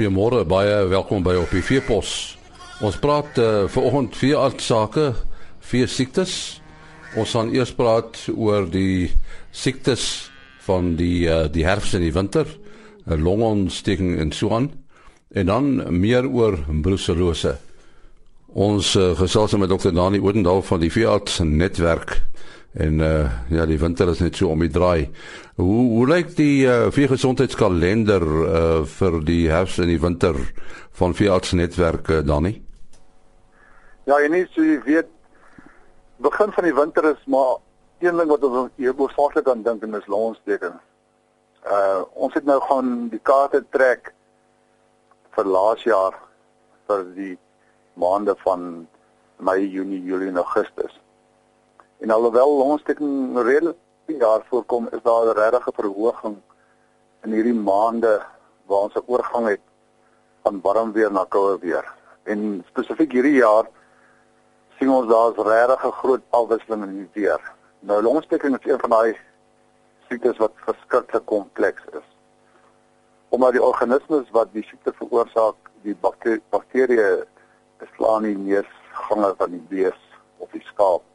Goeiemôre, baie welkom by op die Veepos. Ons praat uh, vanoggend vier aardsake, vier siektes. Ons gaan eers praat oor die siektes van die uh, die herfs en die winter, 'n longontsteking en so aan. En dan meer oor brucellose. Ons uh, gesels met dokter Dani Oudendal van die Veearts netwerk en uh, ja, die winter is net so om die draai. Hoe hoe lyk die uh, veegesondheidskalender uh, vir die herfs en die winter van Veearts netwerk uh, Dani? Ja, en nie so jy weet begin van die winter is maar een ding wat ons hier oorsaaklik aan dink en dis longontsteking. Uh ons het nou gaan die kaarte trek vir laas jaar vir die maande van Mei, Junie, Julie en Augustus. En alhoewel longontsteking redelik jaar voorkom, is daar 'n regte verhoging in hierdie maande waar ons 'n oorgang het van warm weer na koue weer. En spesifiek hierdie jaar sien ons daar's regtig 'n groot afwisseling in die weer. Nou longontsteking is een van daai siektes wat verskriklik kompleks is. Omdat die organismes wat die siekte veroorsaak, die bakterieë beslaan nie neusgange van die bees of die skaap.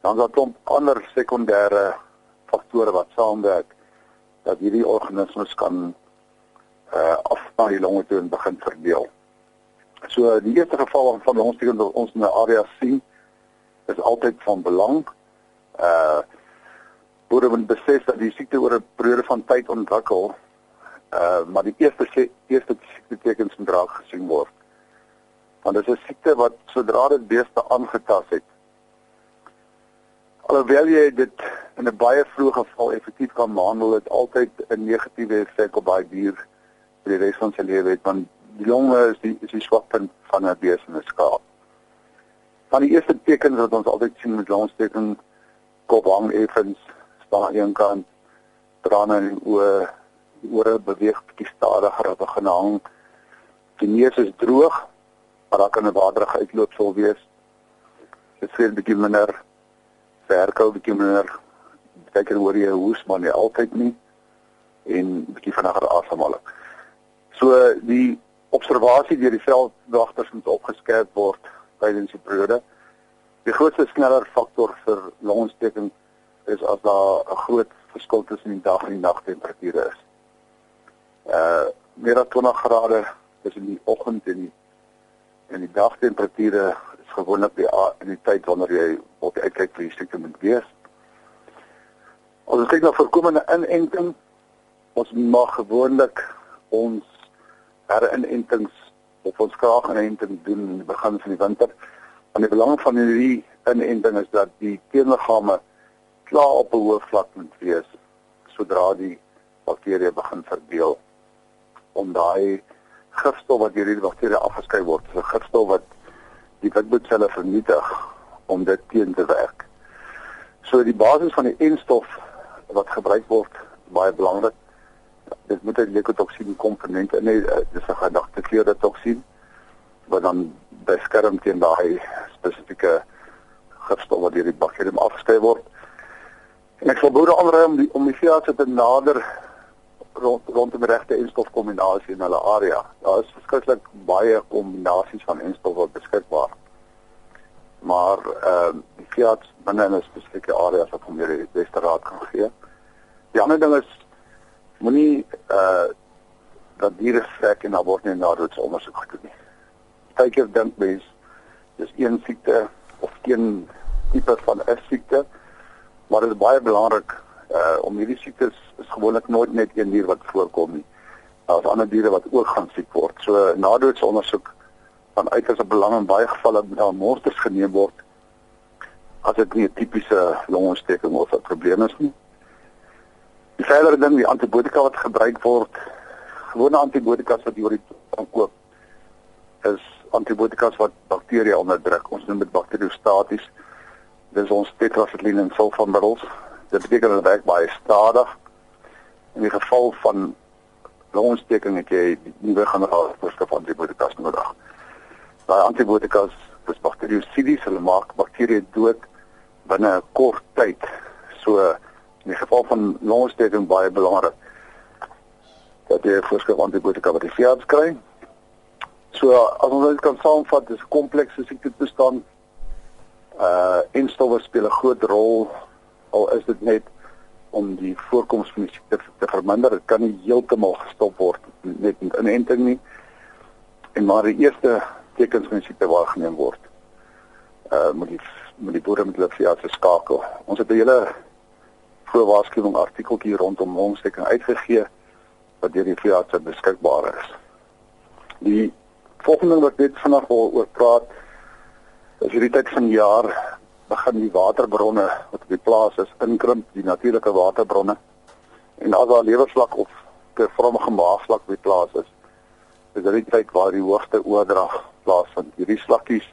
Dan is daar klomp ander sekondêre faktore wat saamwerk dat hierdie organismes kan uh af na die longe toe begin verdeel. So die eerste geval van longontsteking wat ons in 'n area sien is altyd van belang. Uh moet besef dat die siekte oor 'n periode van tyd ontwikkel. Uh maar die eerste eerste siekte tekens moet raak gesien word want dit is 'n siekte wat sodra dit beeste aangetast het alhoewel jy dit in 'n baie vroeë geval effektief kan behandel het altyd 'n negatiewe effek op daai dier vir die res van sy lewe want die longe is die is die swakpunt van 'n skaap. Van die eerste tekens wat ons altyd sien met longsteking kop hang effens staan aan een kant trane in die oë die ore beweeg bietjie stadiger op 'n genang die neus is droog maar daar kan 'n waterige uitloop sou wees. Dit sê 'n bietjie minder verkou bietjie minder. Kyk hoe jy hoes maar nie altyd nie en bietjie vinniger asemhaling. So die observasie deur die veldwagters moet opgeskerp word tydens die periode. Die grootste sneller faktor vir longontsteking is as daar 'n groot verskil tussen die dag en die nagtemperature is. Uh meer as 20 grade tussen die oggend en die en die dagtemperature is gewoonlik die in die tyd wanneer jy op uitkyk vir die siekte moet wees. As ons kyk na voorkomende inenting, ons mag gewoonlik ons herinentings of ons graag inenting doen in die begin van die winter. En die belang van hierdie inenting is dat die teenliggame klaar op 'n hoë vlak moet wees sodra die bakterieë begin verdeel om daai gifstof wat deur hierdie bakterieë afgeskei word. 'n gifstof wat die witbloedselle vernietig om dit teen te werk. So die basis van die enstof wat gebruik word, baie belangrik. Dit moet 'n leukotoksien komponent in hê. Dis 'n gedagte kleurde toksien wat dan beskerm teen daai spesifieke gifstof wat deur die bakterieë afgeskei word. En ek sal boere aanraai om die om die veearts te nader rond rondom regte enstofkombinasie in hulle area. Daar is verskriklik baie kombinasies van enstof wat beskikbaar. Maar ehm uh, Fiat binne in 'n spesifieke area wat hom hier die beste raad kan gee. Die ander ding is moenie eh uh, dat diere vrek en word nie na dit ondersoek gedoen nie. Partykeer dink mense dis een siekte of een tipe van 'n siekte, maar dit is baie belangrik uh om hierdie siektes is gewoonlik nooit net een dier wat voorkom nie. Daar's ander diere wat ook gaan siek word. So nadoetse ondersoek van uiterste belang in baie gevalle na mortes geneem word as dit nie 'n tipiese longontsteking of 'n probleem is nie. Die verdere ding, die antibiotika wat gebruik word, gewone antibiotika wat jy oor die koop is antibiotika wat bakterieë onderdruk. Ons noem dit bakteriostaties. Dis ons tetracycline en sulfamiddels Dit beteken dat werk baie stadig. In die geval van longontsteking het jy nie weer gaan raak voorskrif van antibiotika nodig. Daai antibiotika is bakteriosidies, hulle maak bakterieë dood binne 'n kort tyd. So in die geval van longontsteking baie belangrik. dat jy 'n voorskrif antibiotika wat die veearts kry. So as ons dit kan saamvat, dis komplekse siekte toestand. Uh en stowwe speel 'n groot rol al is dit net om die voorkoms van die siekte te verminder. Dit kan nie heeltemal gestop word net met inenting nie. En maar die eerste tekens van die siekte waargeneem word. Uh moet die moet die boere met hulle veearts skakel. Ons het 'n hele voorwaarskuwing artikeltjie rondom longsteking uitgegee wat deur die veearts beskikbaar is. Die volgende wat net vanaand wil oor praat is hierdie tyd van die jaar begin die waterbronne wat op die plaas is inkrimp, die natuurlike waterbronne. En as daar lewervlak of pervormige maagvlak op die plaas is, is dit die tyd waar die hoogste oordrag plaasvind. Hierdie slakkies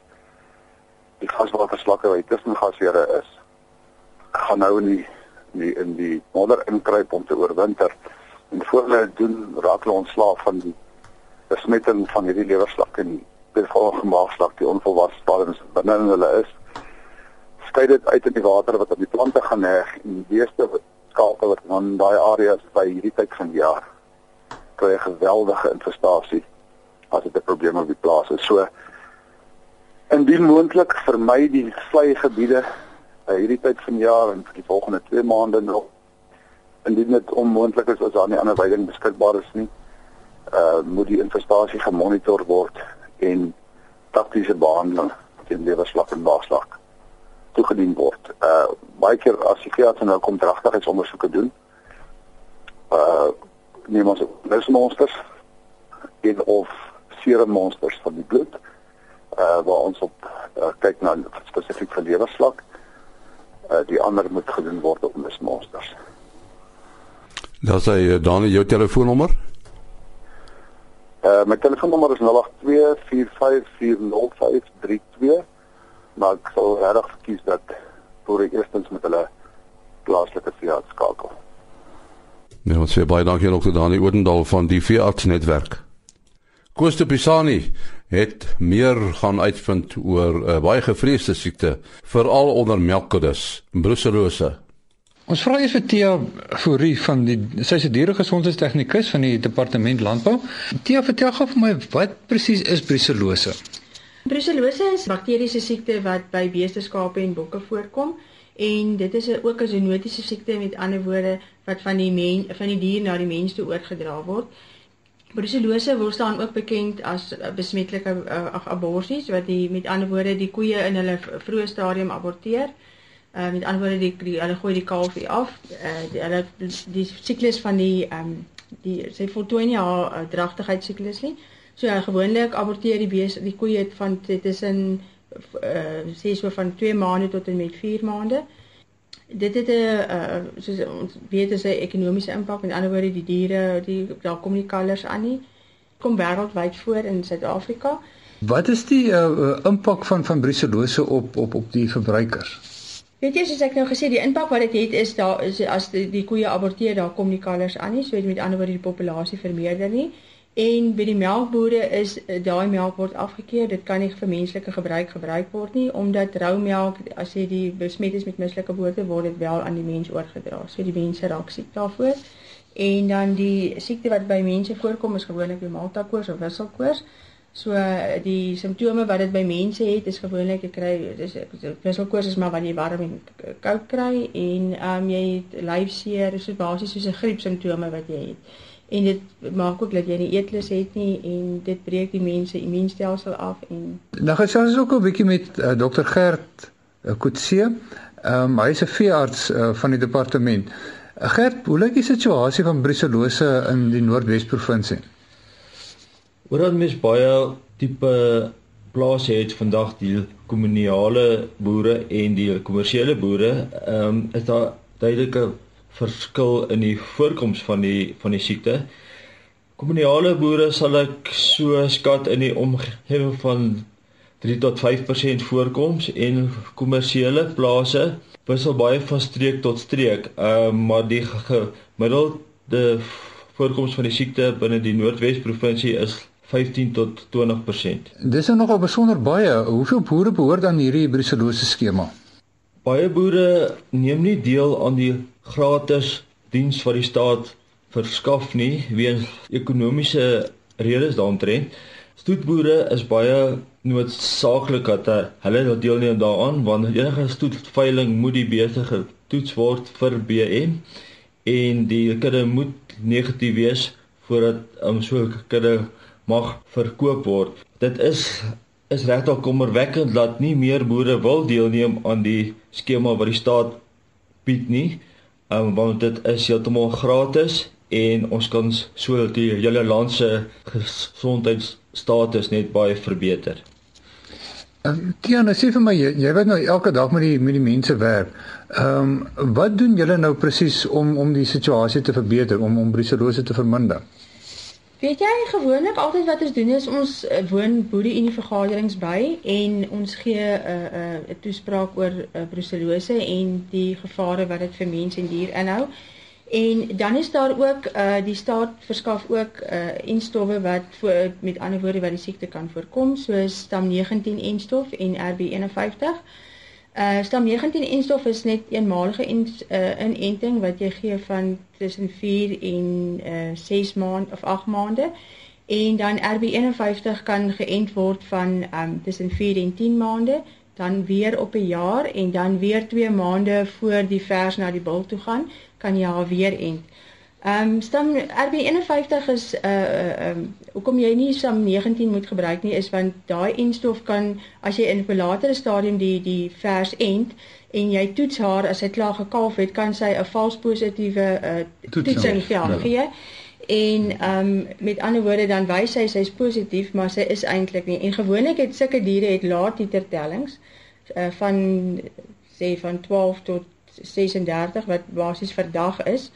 die gaswaterslakke wat tussen gasere is, gaan nou in die in die, in die modder inkruip om te oorwinter. En voor hulle doen raak hulle ontslaaf van die besmetting van hierdie lewerslak en die volgende maagslak die onvolwasse stadiums binne in hulle is. Skei dit uit in die water wat op die plante gaan heg en die beeste skape wat in daai areas by hierdie tyd van die jaar kry 'n geweldige infestasie as dit 'n probleem op die plaas is. So indien moontlik vermy die vlei gebiede uh, hierdie tyd van die jaar en vir die volgende 2 maande nog indien dit onmoontlik is as daar nie ander veiding beskikbaar is nie uh moet die infestasie gemonitor word en taktiese behandeling teen lewerslag en maagslag toegedien word. Uh baie keer as veearts nou kom dragtigheidsondersoeke doen, uh neem ons lusmonsters en of serummonsters van die bloed uh waar ons op uh, kyk na spesifiek vir lewerslag. Uh die ander moet gedoen word op lusmonsters. Dan sê jy dan jou telefoonnommer? Uh my telefoonnommer is 0824540532. Maar ek sal regtig verkies dat voor ek eerstens met hulle plaaslike veearts skakel. Nee, ons sê baie dankie aan Dr. Dani Oudendal van die veeartsnetwerk. Koos de Pisani het meer gaan uitvind oor 'n uh, baie gevreesde siekte, veral onder melkkuddes, brucellose. Ons vra eers vir Tia Fourie van die sy se dieregesondheidstegnikus van die departement landbou. Tia, vertel gou vir my wat presies is brucellose? Brucellose is 'n bakteriese siekte wat by beeste, skape en bokke voorkom en dit is ook 'n zoonotiese siekte met ander woorde wat van die men van die dier na die mens toe oorgedra word. Brucellose word staan ook bekend as besmetlike uh, aborsies wat die met ander woorde die koeie in hulle vroeë stadium aborteer. Uh, met ander woorde die, die hulle gooi die kalfie af. Uh, die hulle die siklus van die ehm um, die sy voltooi nie haar uh, dragtigheidssiklus nie. So uh, gewoonlik aborteer die bees die koeie van tussen uh sê so van 2 maande tot en met 4 maande. Dit het 'n uh soos ons weet is 'n ekonomiese impak met ander woorde die diere die daar kom nie kalvers aan nie. Kom wêreldwyd voor in Suid-Afrika. Wat is die uh, impak van van brucellose op op op die verbruikers? Weet jy soos ek nou gesê die impak wat dit het, het is daar is as die, die koeie aborteer daar kom nie kalvers aan nie so met ander woorde die populasie vermeerder nie en by die melkbore is eh, daai melk word afgekeur dit kan nie vir menslike gebruik gebruik word nie omdat rou melk as jy die besmet is met mislike geboorte word dit wel aan die mens oorgedra. So die mense raak siek daarvoor. En dan die siekte wat by mense voorkom is gewoonlik die maltakoors of wisselkoors. So die simptome wat dit by mense het is gewoonlik jy kry dis wisselkoors is maar wanneer jy warm en koud kry en ehm um, jy het lyfseer, so basies soos 'n griep simptome wat jy het. En dit maak ook dat jy nie eetlus het nie en dit breek die mense immuunstelsel af en Nou gesels ons ook 'n bietjie met uh, eh, Dr Gert uh, Kutse. Ehm um, hy is 'n veearts uh, van die departement. Uh, Gert, hoe lyk die situasie van brucellose in die Noordwes provinsie? Omdat mens baie tipe plase het vandag die kommunale boere en die kommersiële boere, ehm um, is daar duidelike verskil in die voorkoms van die van die siekte. Kommunale boere sal ek so skat in die omgewing van 3 tot 5% voorkoms en kommersiële plase wissel baie van streek tot streek. Ehm um, maar die gemiddelde voorkoms van die siekte binne die Noordwes provinsie is 15 tot 20%. Dis nou nogal besonder baie. Hoeveel boere behoort aan hierdie brucellose skema? Baie boere neem nie deel aan die gratis diens wat die staat verskaf nie weens ekonomiese redes daaromtrent. Stoetboere is baie noodsaaklik dat hulle deelneem daaraan want enige stoetveiling moet die beeste getoets word vir BM en die kudde moet negatief wees voordat um, so 'n kudde mag verkoop word. Dit is is regtig kommerwekkend dat nie meer boere wil deelneem aan die skema wat die staat bied nie. Um, want dit is heeltemal gratis en ons kan so die hele land se gesondheidsstatus net baie verbeter. Ehm Tiana sê vir my jy, jy weet nou elke dag met die met die mense werk. Ehm um, wat doen julle nou presies om om die situasie te verbeter om om bruselose te verminder? Weet jy gewoonlik altyd wat ons doen is ons uh, woon in die vergaderings by en ons gee 'n uh, 'n uh, 'n toespraak oor uh, brucellose en die gevare wat dit vir mens en dier inhou. En dan is daar ook uh die staat verskaf ook uh enstowwe wat vir met ander woorde wat die siekte kan voorkom soos stam 19 enstof en RB51. Stam 19 enstof is net eenmalige in, uh, inenting wat jy gee van tussen 4 en uh 6 maande of 8 maande. En dan RB51 kan geënt word van um tussen 4 en 10 maande, dan weer op 'n jaar en dan weer 2 maande voor die vers na die bul toe gaan, kan jy haar weer ent. Ehm um, stam RB51 is 'n uh, ehm um, hoekom jy nie stam 19 moet gebruik nie is want daai enstof kan as jy in 'n latere stadium die die vers ent en jy toets haar as sy klaar gekalf het kan sy 'n vals positiewe uh, toetsing ja, gee. En ehm um, met ander woorde dan wys sy sy's positief maar sy is eintlik nie. En gewoonlik het sulke diere het laat titer tellings uh, van sê van 12 tot 36 wat basies vir dag is.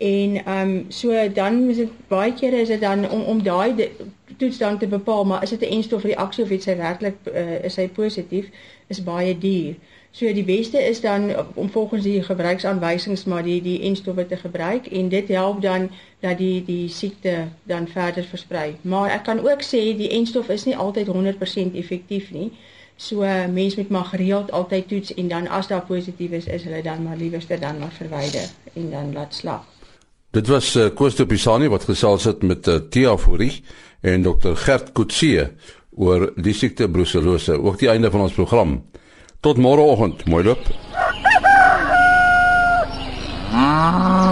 En ehm um, so dan is dit baie kere is dit dan om om daai toets dan te bepaal, maar is dit 'n enstof reaksie of iets sy werklik uh, is hy positief is baie duur. So die beste is dan om volgens die gebruiksaanwysings maar die die enstowwe te gebruik en dit help dan dat die die siekte dan verder versprei. Maar ek kan ook sê die enstof is nie altyd 100% effektief nie. So mens moet maar gereeld altyd toets en dan as daar positief is, is hulle dan maar liewerste dan maar verwyder en dan laat slag. Dit was uh, Koos de Pisani wat gesels het met uh, Tia Fourie en Dr Gert Kutsie oor die siekte brucellose. Ook die einde van ons program. Tot môreoggend. Mooi loop. Ah.